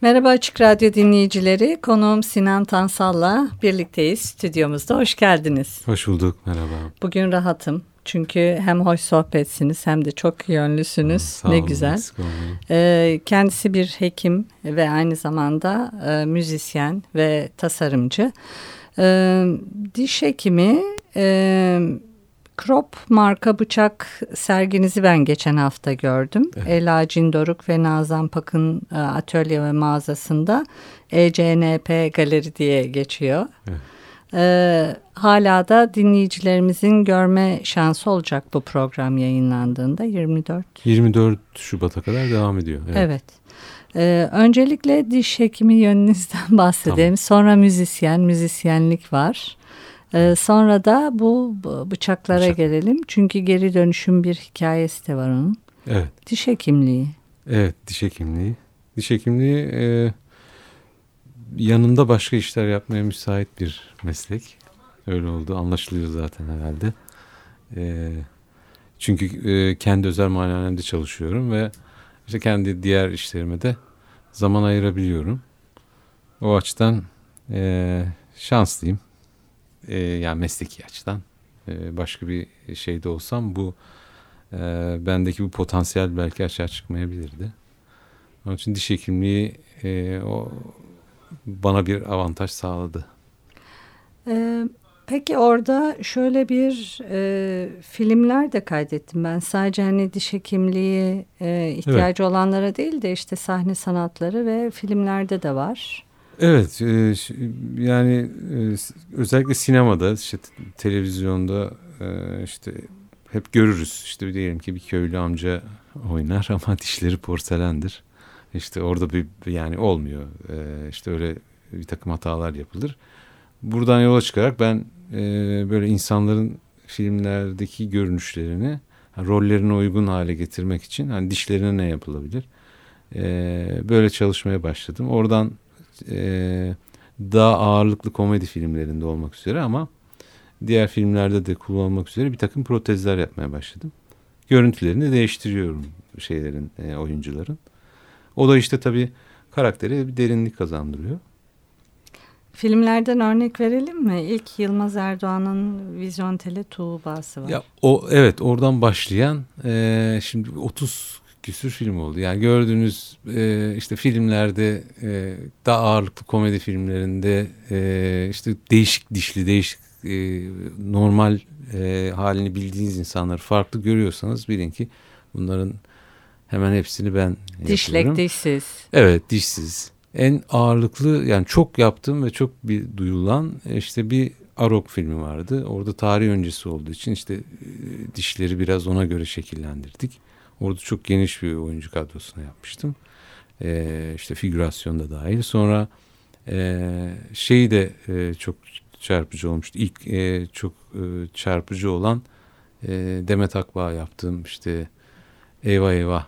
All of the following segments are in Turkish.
Merhaba Açık Radyo dinleyicileri. Konuğum Sinan Tansal'la birlikteyiz. Stüdyomuzda hoş geldiniz. Hoş bulduk. Merhaba. Bugün rahatım. Çünkü hem hoş sohbetsiniz hem de çok yönlüsünüz. Sağ ne olun, güzel. Ee, kendisi bir hekim ve aynı zamanda e, müzisyen ve tasarımcı. Ee, diş hekimi e, Krop marka bıçak serginizi ben geçen hafta gördüm. Evet. Ela Cindoruk ve Nazan Pak'ın e, atölye ve mağazasında ECNP Galeri diye geçiyor. Evet. Ee, hala da dinleyicilerimizin görme şansı olacak bu program yayınlandığında 24. 24 Şubat'a kadar devam ediyor. Evet. evet. Ee, öncelikle diş hekimi yönünüzden bahsedelim. Tamam. Sonra müzisyen, müzisyenlik var. Ee, sonra da bu bıçaklara Bıçak. gelelim. Çünkü geri dönüşüm bir hikayesi de var onun. Evet. Diş hekimliği. Evet diş hekimliği. Diş hekimliği e, yanında başka işler yapmaya müsait bir meslek. Öyle oldu anlaşılıyor zaten herhalde. E, çünkü e, kendi özel muayenehanemde çalışıyorum ve işte kendi diğer işlerime de zaman ayırabiliyorum. O açıdan e, şanslıyım e, yani mesleki açıdan e, başka bir şeyde olsam bu e, bendeki bu potansiyel belki açığa çıkmayabilirdi. Onun için diş hekimliği e, o bana bir avantaj sağladı. Ee, peki orada şöyle bir e, filmler de kaydettim ben. Sadece hani diş hekimliği e, ihtiyacı evet. olanlara değil de işte sahne sanatları ve filmlerde de var. Evet e, yani e, özellikle sinemada işte televizyonda e, işte hep görürüz işte diyelim ki bir köylü amca oynar ama dişleri porselendir. İşte orada bir yani olmuyor işte öyle bir takım hatalar yapılır. Buradan yola çıkarak ben böyle insanların filmlerdeki görünüşlerini rollerine uygun hale getirmek için hani dişlerine ne yapılabilir? Böyle çalışmaya başladım. Oradan e, daha ağırlıklı komedi filmlerinde olmak üzere ama diğer filmlerde de kullanılmak üzere bir takım protezler yapmaya başladım. Görüntülerini değiştiriyorum şeylerin, e, oyuncuların. O da işte tabii karaktere bir derinlik kazandırıyor. Filmlerden örnek verelim mi? İlk Yılmaz Erdoğan'ın Vizyon Tele Tuğba'sı var. Ya o evet oradan başlayan e, şimdi 30 küsür film oldu. Yani gördüğünüz e, işte filmlerde e, daha ağırlıklı komedi filmlerinde e, işte değişik dişli değişik e, normal e, halini bildiğiniz insanları farklı görüyorsanız bilin ki bunların hemen hepsini ben Dişlek, yapıyorum. dişsiz. Evet dişsiz. En ağırlıklı yani çok yaptığım ve çok bir duyulan işte bir Arok filmi vardı. Orada tarih öncesi olduğu için işte e, dişleri biraz ona göre şekillendirdik. Orada çok geniş bir oyuncu kadrosuna yapmıştım. E, işte figürasyon da dahil. Sonra e, şeyi de e, çok çarpıcı olmuştu. İlk e, çok e, çarpıcı olan e, Demet Akbağ yaptığım işte Eyvah Eyvah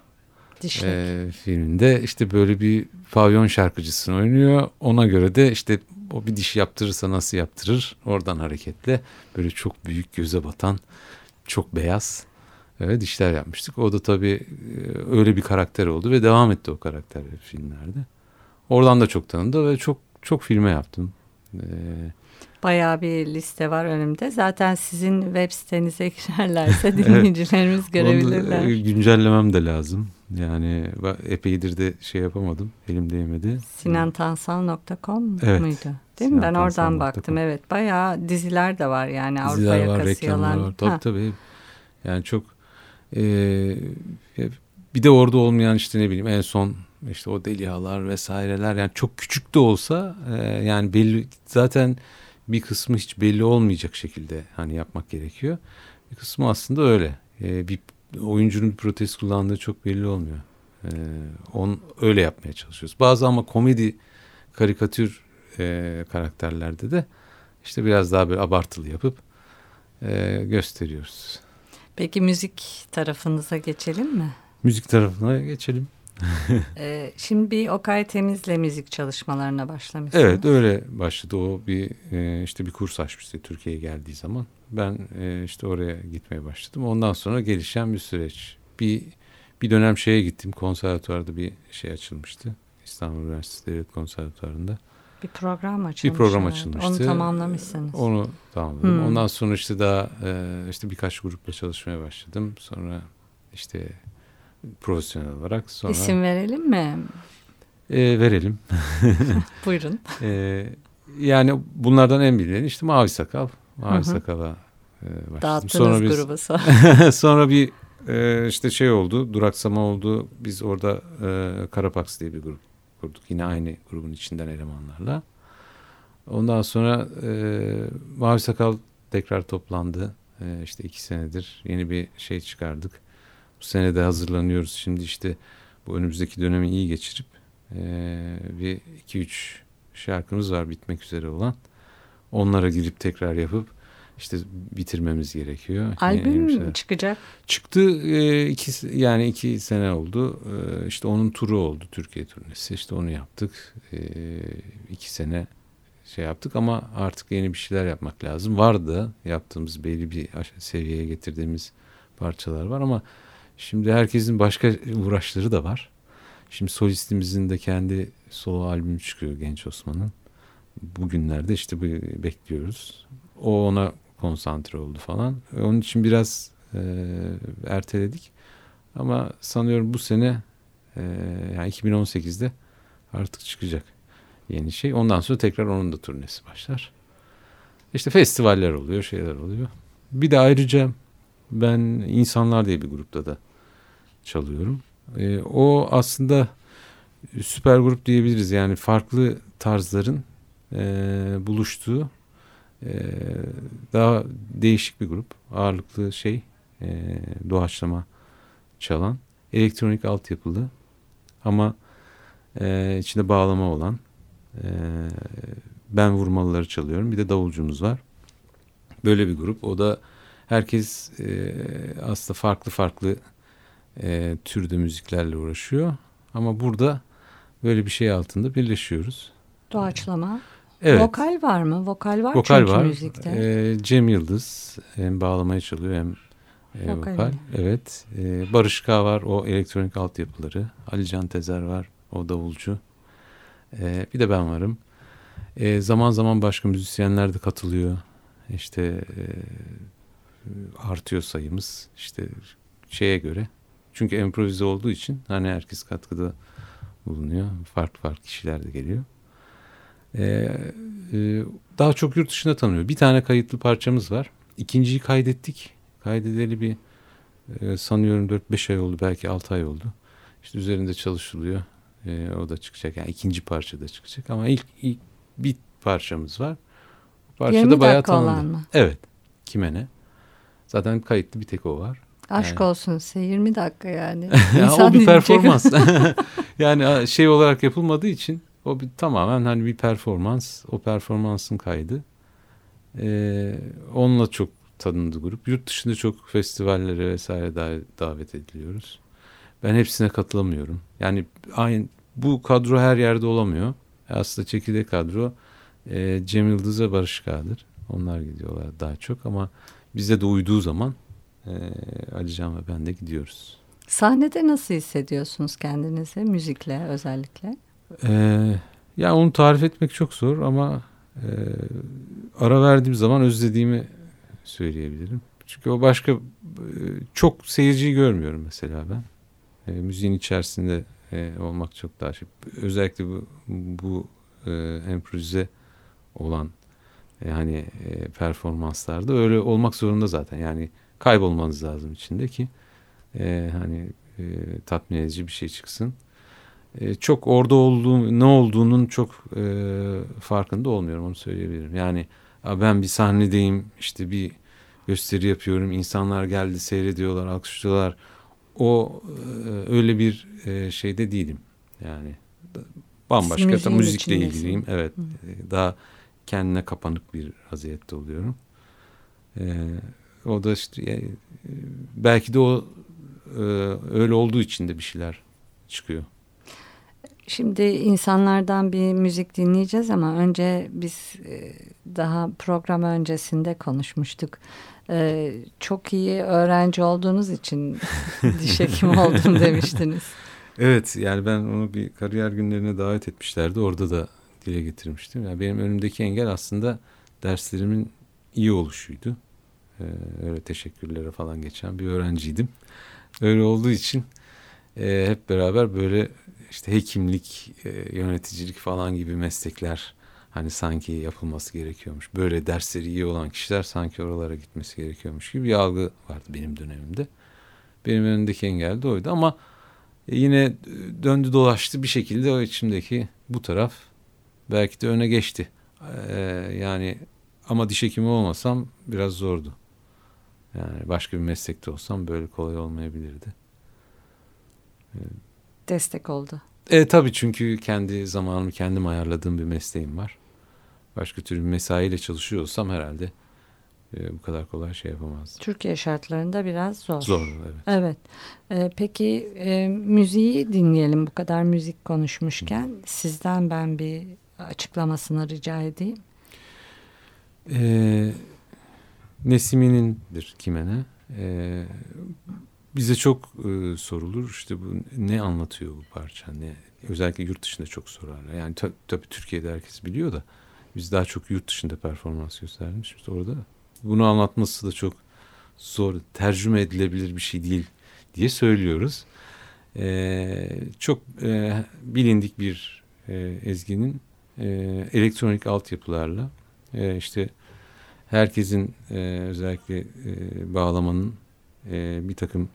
e, filminde işte böyle bir pavyon şarkıcısını oynuyor. Ona göre de işte o bir diş yaptırırsa nasıl yaptırır oradan hareketle böyle çok büyük göze batan çok beyaz evet, dişler yapmıştık. O da tabii e, öyle bir karakter oldu ve devam etti o karakter filmlerde. Oradan da çok tanındı ve çok çok filme yaptım. Ee, Bayağı bir liste var önümde. Zaten sizin web sitenize girerlerse dinleyicilerimiz evet, görebilirler. Onu güncellemem de lazım. Yani epeydir de şey yapamadım. Elim değmedi. Sinantansal.com evet. muydu? Değil mi? Ben oradan baktım. Evet. Bayağı diziler de var yani. Diziler Avrupa var, reklamlar var. Tabii ha. tabii. Yani çok ee, bir de orada olmayan işte ne bileyim en son işte o delihalar vesaireler yani çok küçük de olsa e, yani belli zaten bir kısmı hiç belli olmayacak şekilde hani yapmak gerekiyor. Bir kısmı aslında öyle. E, bir oyuncunun bir protez kullandığı çok belli olmuyor. E, on öyle yapmaya çalışıyoruz. Bazı ama komedi karikatür e, karakterlerde de işte biraz daha böyle abartılı yapıp e, gösteriyoruz. Peki müzik tarafınıza geçelim mi? Müzik tarafına geçelim. ee, şimdi bir Okay Temiz'le müzik çalışmalarına başlamışsınız. Evet öyle başladı. O bir e, işte bir kurs açmıştı Türkiye'ye geldiği zaman. Ben e, işte oraya gitmeye başladım. Ondan sonra gelişen bir süreç. Bir bir dönem şeye gittim. Konservatuvarda bir şey açılmıştı. İstanbul Üniversitesi Devlet Konservatuvarı'nda. Bir program açılmış. Bir program açılmıştı. Onu tamamlamışsınız. Onu tamamladım. Hmm. Ondan sonra işte daha e, işte birkaç grupla çalışmaya başladım. Sonra işte profesyonel olarak sonra... İsim verelim mi? E, verelim. Buyurun. e, yani bunlardan en bilineni işte Mavi Sakal. Mavi Hı-hı. Sakal'a e, başladım. Dağıttınız sonra biz, grubu sonra. sonra bir e, işte şey oldu, duraksama oldu. Biz orada e, Karapaks diye bir grup kurduk. Yine aynı grubun içinden elemanlarla. Ondan sonra e, Mavi Sakal tekrar toplandı. E, işte iki senedir yeni bir şey çıkardık. Bu sene de hazırlanıyoruz. Şimdi işte bu önümüzdeki dönemi iyi geçirip e, bir iki üç şarkımız var bitmek üzere olan. Onlara girip tekrar yapıp işte bitirmemiz gerekiyor. Albüm yani, çıkacak. Çıktı e, iki yani iki sene oldu. E, işte onun turu oldu Türkiye turnesi. İşte onu yaptık. E, iki sene şey yaptık ama artık yeni bir şeyler yapmak lazım. Vardı yaptığımız belli bir seviyeye getirdiğimiz parçalar var ama şimdi herkesin başka uğraşları da var. Şimdi solistimizin de kendi solo albümü çıkıyor Genç Osman'ın. Bugünlerde işte bekliyoruz. O ona konsantre oldu falan. Onun için biraz e, erteledik. Ama sanıyorum bu sene e, yani 2018'de artık çıkacak yeni şey. Ondan sonra tekrar onun da turnesi başlar. İşte festivaller oluyor, şeyler oluyor. Bir de ayrıca ben insanlar diye bir grupta da çalıyorum. E, o aslında süper grup diyebiliriz. Yani farklı tarzların e, buluştuğu e, daha değişik bir grup. Ağırlıklı şey e, doğaçlama çalan. Elektronik altyapılı ama e, içinde bağlama olan e, ben vurmalıları çalıyorum. Bir de davulcumuz var. Böyle bir grup. O da herkes e, aslında farklı farklı e, türde müziklerle uğraşıyor. Ama burada böyle bir şey altında birleşiyoruz. Doğaçlama. Evet. Vokal var mı? Vokal var vokal çünkü var. müzikte. Ee, Cem Yıldız hem bağlamaya çalıyor hem e, vokal. vokal. Evet. Ee, Barış K var o elektronik altyapıları. Ali Can Tezer var o davulcu. Ee, bir de ben varım. Ee, zaman zaman başka müzisyenler de katılıyor. İşte e, artıyor sayımız. İşte şeye göre. Çünkü improvize olduğu için hani herkes katkıda bulunuyor. Farklı farklı kişiler de geliyor. Ee, e, daha çok yurt dışında tanıyor. Bir tane kayıtlı parçamız var. İkinciyi kaydettik. Kaydedeli bir e, sanıyorum 4-5 ay oldu belki 6 ay oldu. İşte üzerinde çalışılıyor. E, o da çıkacak. Yani ikinci parça da çıkacak ama ilk, ilk bir parçamız var. Bu parçada bayağı tanındı. mı? Evet. Kime ne? Zaten kayıtlı bir tek o var. Aşk yani. olsun size 20 dakika yani. ya o bir performans. yani şey olarak yapılmadığı için o bir, tamamen hani bir performans. O performansın kaydı. Ee, onunla çok tanındı grup. Yurt dışında çok festivallere vesaire davet ediliyoruz. Ben hepsine katılamıyorum. Yani aynı bu kadro her yerde olamıyor. Aslında çekirdek kadro e, Cem Yıldız ve Barış Kağıdır. Onlar gidiyorlar daha çok ama bize de uyduğu zaman e, Alican ve ben de gidiyoruz. Sahnede nasıl hissediyorsunuz kendinizi müzikle özellikle? Ee, ya onu tarif etmek çok zor ama e, ara verdiğim zaman özlediğimi söyleyebilirim. Çünkü o başka e, çok seyirciyi görmüyorum mesela ben. E, müziğin içerisinde e, olmak çok daha şey. Özellikle bu, bu e, improvize olan e, hani e, performanslarda öyle olmak zorunda zaten. Yani kaybolmanız lazım içinde ki e, hani e, tatmin edici bir şey çıksın. E, çok orada olduğum ne olduğunun çok e, farkında olmuyorum onu söyleyebilirim. Yani ben bir sahnedeyim işte bir gösteri yapıyorum. İnsanlar geldi seyrediyorlar, alkışlıyorlar. O e, öyle bir e, şeyde değilim. Yani bambaşka da müzikle ilgiliyim. Evet. Hı. E, daha kendine kapanık bir vaziyette oluyorum. Ee, o da işte e, belki de o e, öyle olduğu için de bir şeyler çıkıyor. Şimdi insanlardan bir müzik dinleyeceğiz ama önce biz e, daha program öncesinde konuşmuştuk. E, çok iyi öğrenci olduğunuz için diş hekimi oldum demiştiniz. Evet yani ben onu bir kariyer günlerine davet etmişlerdi. Orada da dile getirmiştim. Yani benim önümdeki engel aslında derslerimin iyi oluşuydu. Ee, öyle teşekkürlere falan geçen bir öğrenciydim. Öyle olduğu için e, hep beraber böyle işte hekimlik, e, yöneticilik falan gibi meslekler hani sanki yapılması gerekiyormuş. Böyle dersleri iyi olan kişiler sanki oralara gitmesi gerekiyormuş gibi bir algı vardı benim dönemimde. Benim önündeki engel de oydu ama yine döndü dolaştı bir şekilde o içimdeki bu taraf belki de öne geçti. Ee, yani ama diş hekimi olmasam biraz zordu. Yani başka bir meslekte olsam böyle kolay olmayabilirdi. Ee, Destek oldu. E, tabii çünkü kendi zamanımı kendim ayarladığım bir mesleğim var. Başka türlü mesaiyle çalışıyor olsam herhalde e, bu kadar kolay şey yapamazdım. Türkiye şartlarında biraz zor. Zor evet. Evet. E, peki e, müziği dinleyelim bu kadar müzik konuşmuşken. Hı. Sizden ben bir açıklamasını rica edeyim. E, Nesimi'nindir Kimene. E, bize çok e, sorulur işte bu ne anlatıyor bu parça ne özellikle yurt dışında çok sorarlar. Yani tabii tabi Türkiye'de herkes biliyor da biz daha çok yurt dışında performans göstermişiz orada. Bunu anlatması da çok zor tercüme edilebilir bir şey değil diye söylüyoruz. E, çok e, bilindik bir e, ezginin e, elektronik altyapılarla e, işte herkesin e, özellikle e, bağlamanın e, bir takım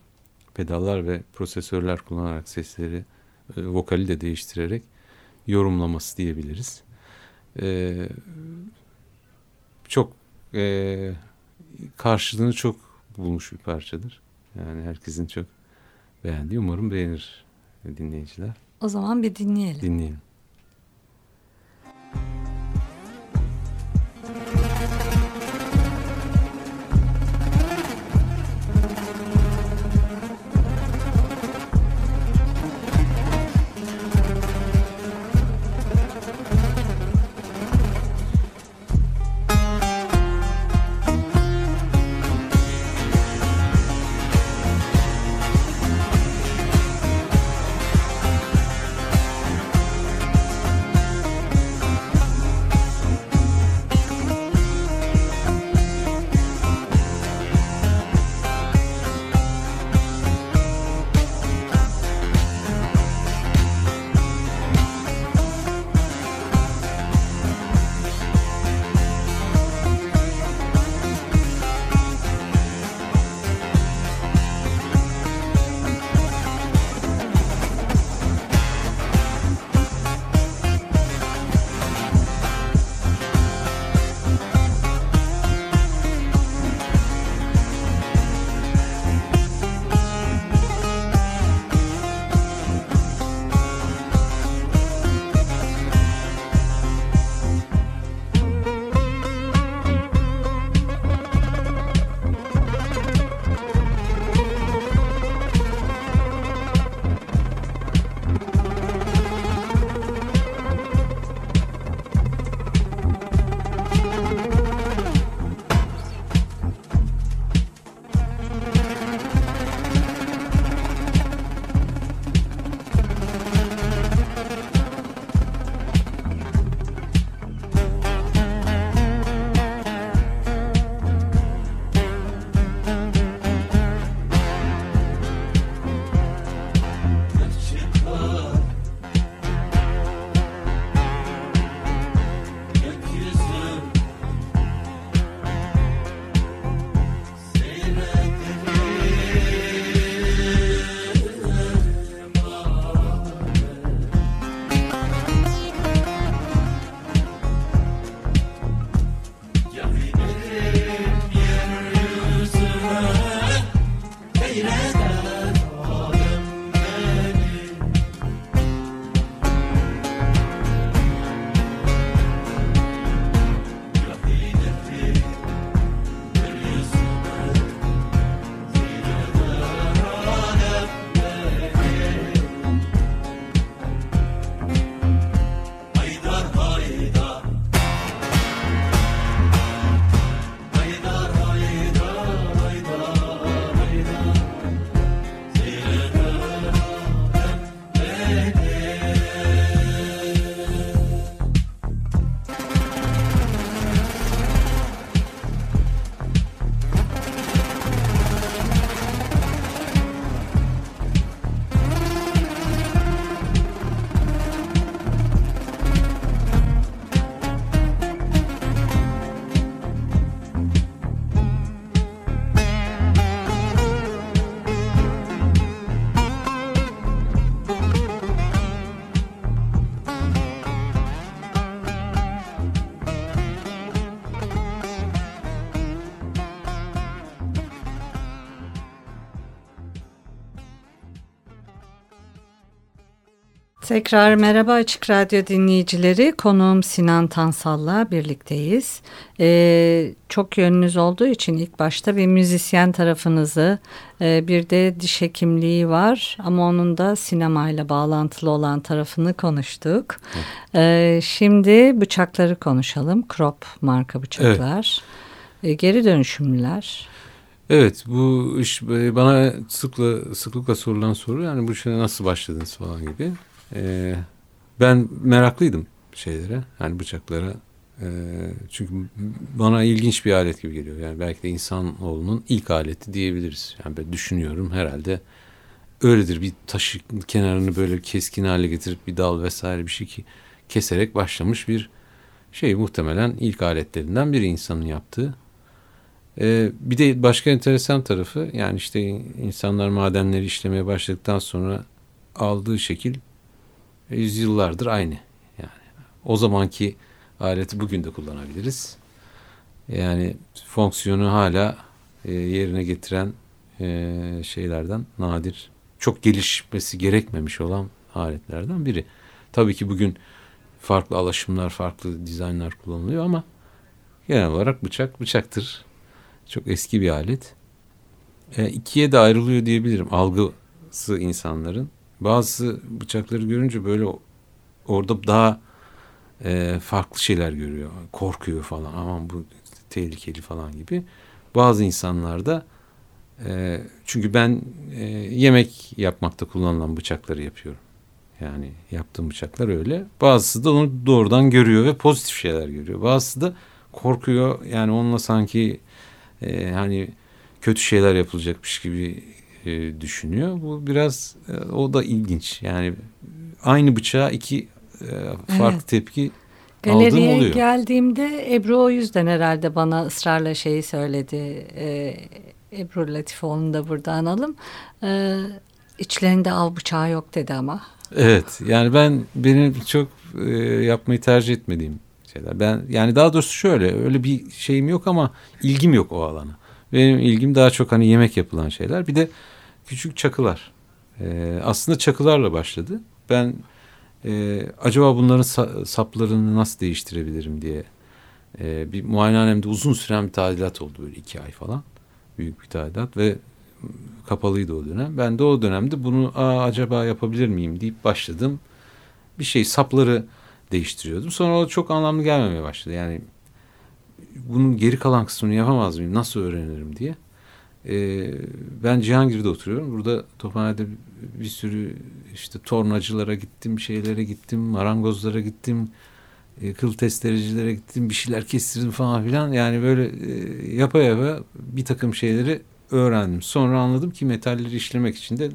pedallar ve prosesörler kullanarak sesleri, e, vokali de değiştirerek yorumlaması diyebiliriz. E, çok e, karşılığını çok bulmuş bir parçadır. Yani herkesin çok beğendiği. Umarım beğenir dinleyiciler. O zaman bir dinleyelim. Dinleyelim. Tekrar merhaba Açık Radyo dinleyicileri. Konuğum Sinan Tansal'la birlikteyiz. Ee, çok yönünüz olduğu için ilk başta bir müzisyen tarafınızı, e, bir de diş hekimliği var ama onun da sinemayla bağlantılı olan tarafını konuştuk. Ee, şimdi bıçakları konuşalım. Crop marka bıçaklar. Evet. Ee, geri dönüşümlüler. Evet bu iş e, bana sıkla, sıklıkla sorulan soru yani bu işe nasıl başladınız falan gibi. Ee, ben meraklıydım şeylere yani bıçaklara. Ee, çünkü bana ilginç bir alet gibi geliyor. Yani belki de insanoğlunun ilk aleti diyebiliriz. Yani ben düşünüyorum herhalde öyledir. Bir taşı kenarını böyle keskin hale getirip bir dal vesaire bir şey ki keserek başlamış bir şey muhtemelen ilk aletlerinden biri insanın yaptığı. Ee, bir de başka enteresan tarafı yani işte insanlar madenleri işlemeye başladıktan sonra aldığı şekil yüzyıllardır aynı. Yani o zamanki aleti bugün de kullanabiliriz. Yani fonksiyonu hala e, yerine getiren e, şeylerden nadir, çok gelişmesi gerekmemiş olan aletlerden biri. Tabii ki bugün farklı alaşımlar, farklı dizaynlar kullanılıyor ama genel olarak bıçak bıçaktır. Çok eski bir alet. E, ikiye de ayrılıyor diyebilirim algısı insanların. Bazı bıçakları görünce böyle orada daha e, farklı şeyler görüyor. Korkuyor falan. Aman bu tehlikeli falan gibi. Bazı insanlarda e, çünkü ben e, yemek yapmakta kullanılan bıçakları yapıyorum. Yani yaptığım bıçaklar öyle. Bazısı da onu doğrudan görüyor ve pozitif şeyler görüyor. Bazısı da korkuyor. Yani onunla sanki e, hani kötü şeyler yapılacakmış gibi e, düşünüyor. Bu biraz e, o da ilginç. Yani aynı bıçağa iki e, farklı evet. tepki Galeriye oluyor. geldiğimde Ebru o yüzden herhalde bana ısrarla şeyi söyledi. E, Ebru Latifoğlu'nu da burada analım. E, içlerinde av bıçağı yok dedi ama. Evet yani ben benim çok e, yapmayı tercih etmediğim şeyler. Ben yani daha doğrusu şöyle öyle bir şeyim yok ama ilgim yok o alana. Benim ilgim daha çok hani yemek yapılan şeyler. Bir de küçük çakılar. E, aslında çakılarla başladı. Ben e, acaba bunların sa saplarını nasıl değiştirebilirim diye e, bir muayenehanemde uzun süren bir tadilat oldu böyle iki ay falan. Büyük bir tadilat ve kapalıydı o dönem. Ben de o dönemde bunu Aa, acaba yapabilir miyim deyip başladım. Bir şey sapları değiştiriyordum. Sonra o çok anlamlı gelmemeye başladı. Yani bunun geri kalan kısmını yapamaz mıyım? Nasıl öğrenirim diye. Ee, ben Cihangir'de oturuyorum. Burada Tophane'de bir sürü işte tornacılara gittim, şeylere gittim, marangozlara gittim, e, kıl testerecilere gittim, bir şeyler kestirdim falan filan. Yani böyle e, yapa yapa bir takım şeyleri öğrendim. Sonra anladım ki metalleri işlemek için de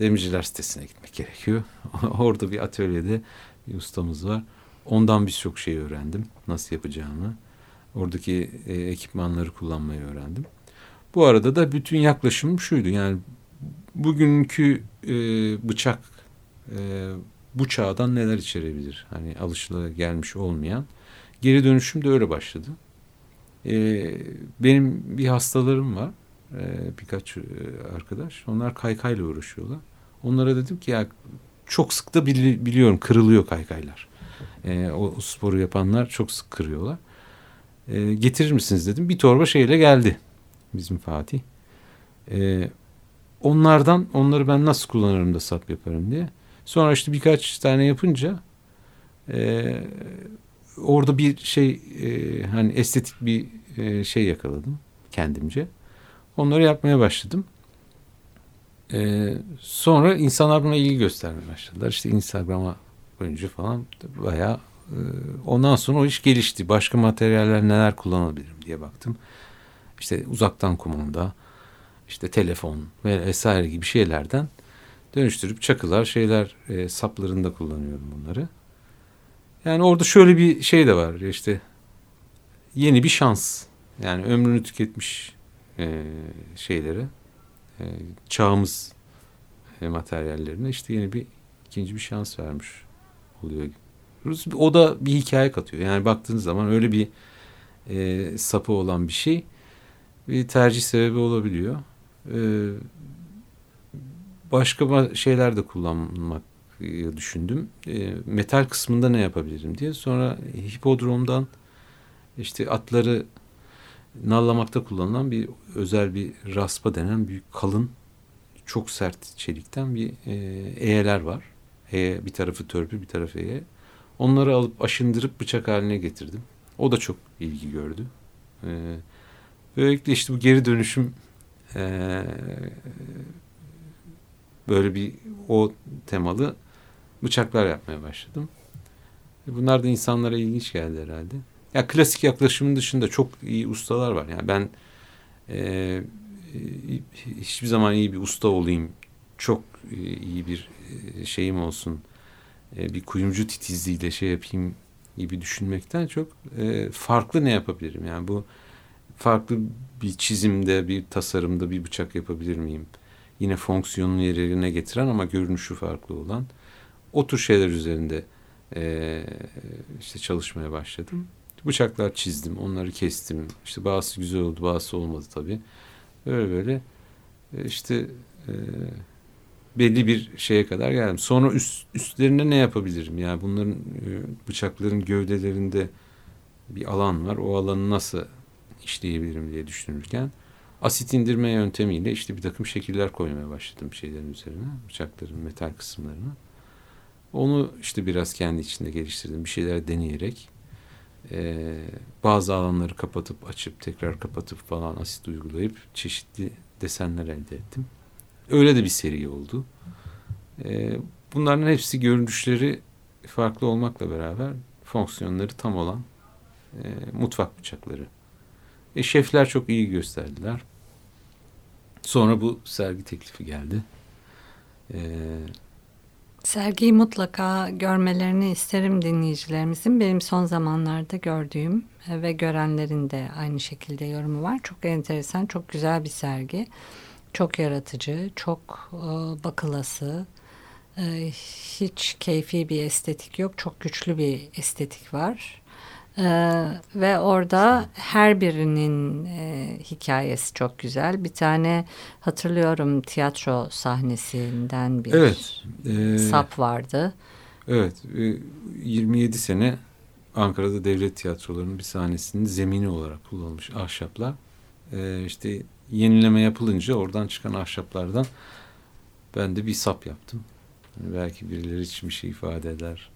demirciler sitesine gitmek gerekiyor. Orada bir atölyede bir ustamız var. Ondan birçok şey öğrendim. Nasıl yapacağımı. Oradaki e, ekipmanları kullanmayı öğrendim. Bu arada da bütün yaklaşımım şuydu. Yani bugünkü e, bıçak e, bu çağdan neler içerebilir? Hani alışıla gelmiş olmayan. Geri dönüşüm de öyle başladı. E, benim bir hastalarım var. E, birkaç e, arkadaş. Onlar kaykayla uğraşıyorlar. Onlara dedim ki ya çok sık da bili, biliyorum kırılıyor kaykaylar. E, o, o sporu yapanlar çok sık kırıyorlar. E, getirir misiniz dedim. Bir torba şeyle geldi bizim Fatih. E, onlardan onları ben nasıl kullanırım da sap yaparım diye. Sonra işte birkaç tane yapınca e, orada bir şey e, hani estetik bir e, şey yakaladım kendimce. Onları yapmaya başladım. E, sonra insanlar buna ilgi göstermeye başladılar. İşte Instagram'a önce falan bayağı e, ondan sonra o iş gelişti. Başka materyaller neler kullanabilirim diye baktım işte uzaktan kumanda, işte telefon ve vesaire gibi şeylerden dönüştürüp çakılar şeyler e, saplarında kullanıyorum bunları. Yani orada şöyle bir şey de var işte yeni bir şans. Yani ömrünü tüketmiş e, şeylere e, çağımız e, materyallerine işte yeni bir ikinci bir şans vermiş oluyor. O da bir hikaye katıyor. Yani baktığınız zaman öyle bir e, sapı olan bir şey bir tercih sebebi olabiliyor. Ee, başka şeyler de kullanmak düşündüm. E, metal kısmında ne yapabilirim diye. Sonra hipodromdan işte atları nallamakta kullanılan bir özel bir raspa denen büyük kalın çok sert çelikten bir e, eyeler var. Eye, bir tarafı törpü bir tarafı eye. Onları alıp aşındırıp bıçak haline getirdim. O da çok ilgi gördü. E, böylelikle işte bu geri dönüşüm e, böyle bir o temalı bıçaklar yapmaya başladım. Bunlar da insanlara ilginç geldi herhalde. Ya klasik yaklaşımın dışında çok iyi ustalar var. Yani ben e, hiçbir zaman iyi bir usta olayım, çok iyi bir şeyim olsun, bir kuyumcu titizliğiyle şey yapayım gibi düşünmekten çok farklı ne yapabilirim? Yani bu farklı bir çizimde, bir tasarımda bir bıçak yapabilir miyim? Yine fonksiyonunu yerine getiren ama görünüşü farklı olan o tür şeyler üzerinde e, işte çalışmaya başladım. Bıçaklar çizdim, onları kestim. İşte bazısı güzel oldu, bazısı olmadı tabii. Böyle böyle işte e, belli bir şeye kadar geldim. Sonra üst, üstlerine ne yapabilirim? Yani bunların e, bıçakların gövdelerinde bir alan var. O alanı nasıl işleyebilirim diye düşünürken asit indirme yöntemiyle işte bir takım şekiller koymaya başladım şeylerin üzerine. Bıçakların metal kısımlarına. Onu işte biraz kendi içinde geliştirdim. Bir şeyler deneyerek e, bazı alanları kapatıp açıp tekrar kapatıp falan asit uygulayıp çeşitli desenler elde ettim. Öyle de bir seri oldu. E, bunların hepsi görünüşleri farklı olmakla beraber fonksiyonları tam olan e, mutfak bıçakları. E, şefler çok iyi gösterdiler. Sonra bu sergi teklifi geldi. Eee Sergiyi mutlaka görmelerini isterim dinleyicilerimizin. Benim son zamanlarda gördüğüm ve görenlerin de aynı şekilde yorumu var. Çok enteresan, çok güzel bir sergi. Çok yaratıcı, çok e, bakılası. E, hiç keyfi bir estetik yok. Çok güçlü bir estetik var. Ee, ve orada her birinin e, hikayesi çok güzel. Bir tane hatırlıyorum tiyatro sahnesinden bir evet, e, sap vardı. Evet, e, 27 sene Ankara'da devlet tiyatrolarının bir sahnesinin zemini olarak kullanılmış ahşaplar. E, işte yenileme yapılınca oradan çıkan ahşaplardan ben de bir sap yaptım. Yani belki birileri için bir şey ifade eder.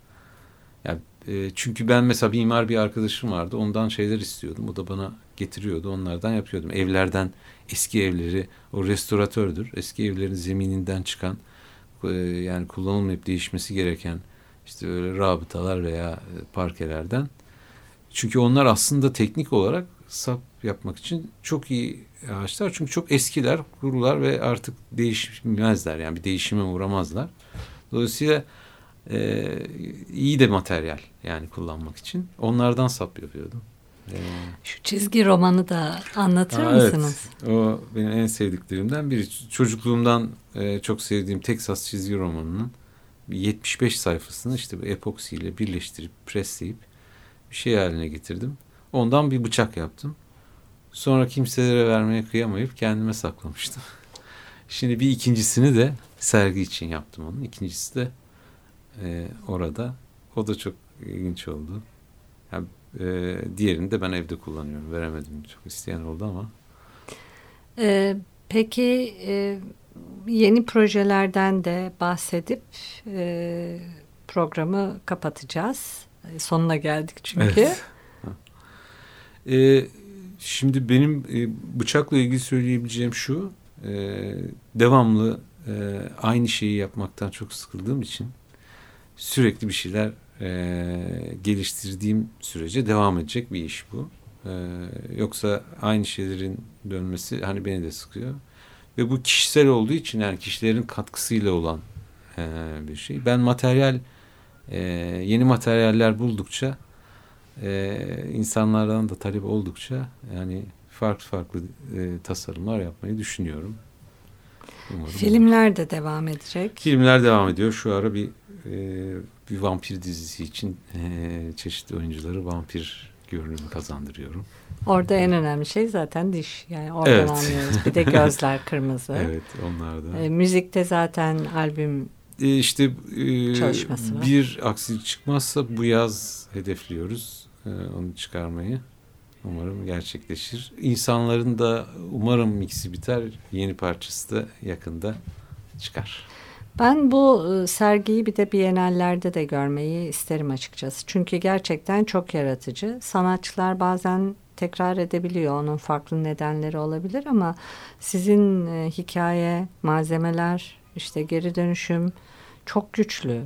Yani e, çünkü ben mesela bir imar bir arkadaşım vardı. Ondan şeyler istiyordum. O da bana getiriyordu. Onlardan yapıyordum. Evlerden eski evleri o restoratördür. Eski evlerin zemininden çıkan e, yani kullanılmayıp değişmesi gereken işte öyle rabıtalar veya e, parkelerden. Çünkü onlar aslında teknik olarak sap yapmak için çok iyi ağaçlar. Çünkü çok eskiler, kurular ve artık değişmezler. Yani bir değişime uğramazlar. Dolayısıyla e, iyi de materyal yani kullanmak için. Onlardan sap yapıyordum. Ee, Şu çizgi romanı da anlatır aa, mısınız? Evet, o benim en sevdiklerimden biri. Çocukluğumdan e, çok sevdiğim Texas çizgi romanının 75 sayfasını işte epoksiyle birleştirip presleyip bir şey haline getirdim. Ondan bir bıçak yaptım. Sonra kimselere vermeye kıyamayıp kendime saklamıştım. Şimdi bir ikincisini de sergi için yaptım onun. İkincisi de e, orada. O da çok ilginç oldu. Yani, e, diğerini de ben evde kullanıyorum. Veremedim. Çok isteyen oldu ama. Ee, peki e, yeni projelerden de bahsedip e, programı kapatacağız. E, sonuna geldik çünkü. Evet. e, şimdi benim e, bıçakla ilgili söyleyebileceğim şu. E, devamlı e, aynı şeyi yapmaktan çok sıkıldığım için sürekli bir şeyler e, geliştirdiğim sürece devam edecek bir iş bu. E, yoksa aynı şeylerin dönmesi hani beni de sıkıyor. Ve bu kişisel olduğu için yani kişilerin katkısıyla olan e, bir şey. Ben materyal e, yeni materyaller buldukça e, insanlardan da talep oldukça yani farklı farklı e, tasarımlar yapmayı düşünüyorum. Umarım Filmler olur. de devam edecek. Filmler devam ediyor. Şu ara bir bir vampir dizisi için e, çeşitli oyuncuları vampir görünümü kazandırıyorum. Orada en önemli şey zaten diş. Yani oradan evet. anlıyoruz. Bir de gözler kırmızı. evet onlar da. E, müzikte zaten albüm e, işte e, Çalışması var. bir aksilik çıkmazsa bu yaz hedefliyoruz e, onu çıkarmayı. Umarım gerçekleşir. İnsanların da umarım miksi biter. Yeni parçası da yakında çıkar. Ben bu e, sergiyi bir de Bienallerde de görmeyi isterim açıkçası. Çünkü gerçekten çok yaratıcı. Sanatçılar bazen tekrar edebiliyor. Onun farklı nedenleri olabilir ama sizin e, hikaye, malzemeler, işte geri dönüşüm çok güçlü.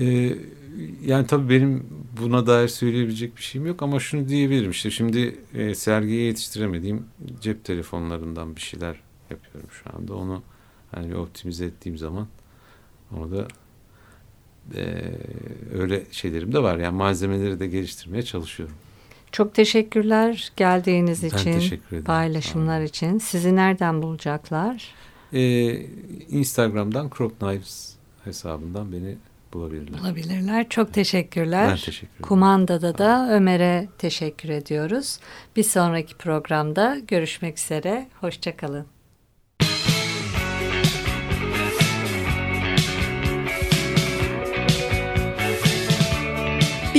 Ee, yani tabii benim buna dair söyleyebilecek bir şeyim yok ama şunu diyebilirim işte şimdi e, sergiye yetiştiremediğim cep telefonlarından bir şeyler yapıyorum şu anda. Onu hani bir optimize ettiğim zaman orada e, öyle şeylerim de var. Yani malzemeleri de geliştirmeye çalışıyorum. Çok teşekkürler geldiğiniz ben için, teşekkür ederim. paylaşımlar Aa. için. Sizi nereden bulacaklar? Ee, Instagram'dan Crop Knives hesabından beni bulabilirler. Bulabilirler. Çok teşekkürler. Ben teşekkür ederim. Kumandada da Ömer'e teşekkür ediyoruz. Bir sonraki programda görüşmek üzere. Hoşçakalın.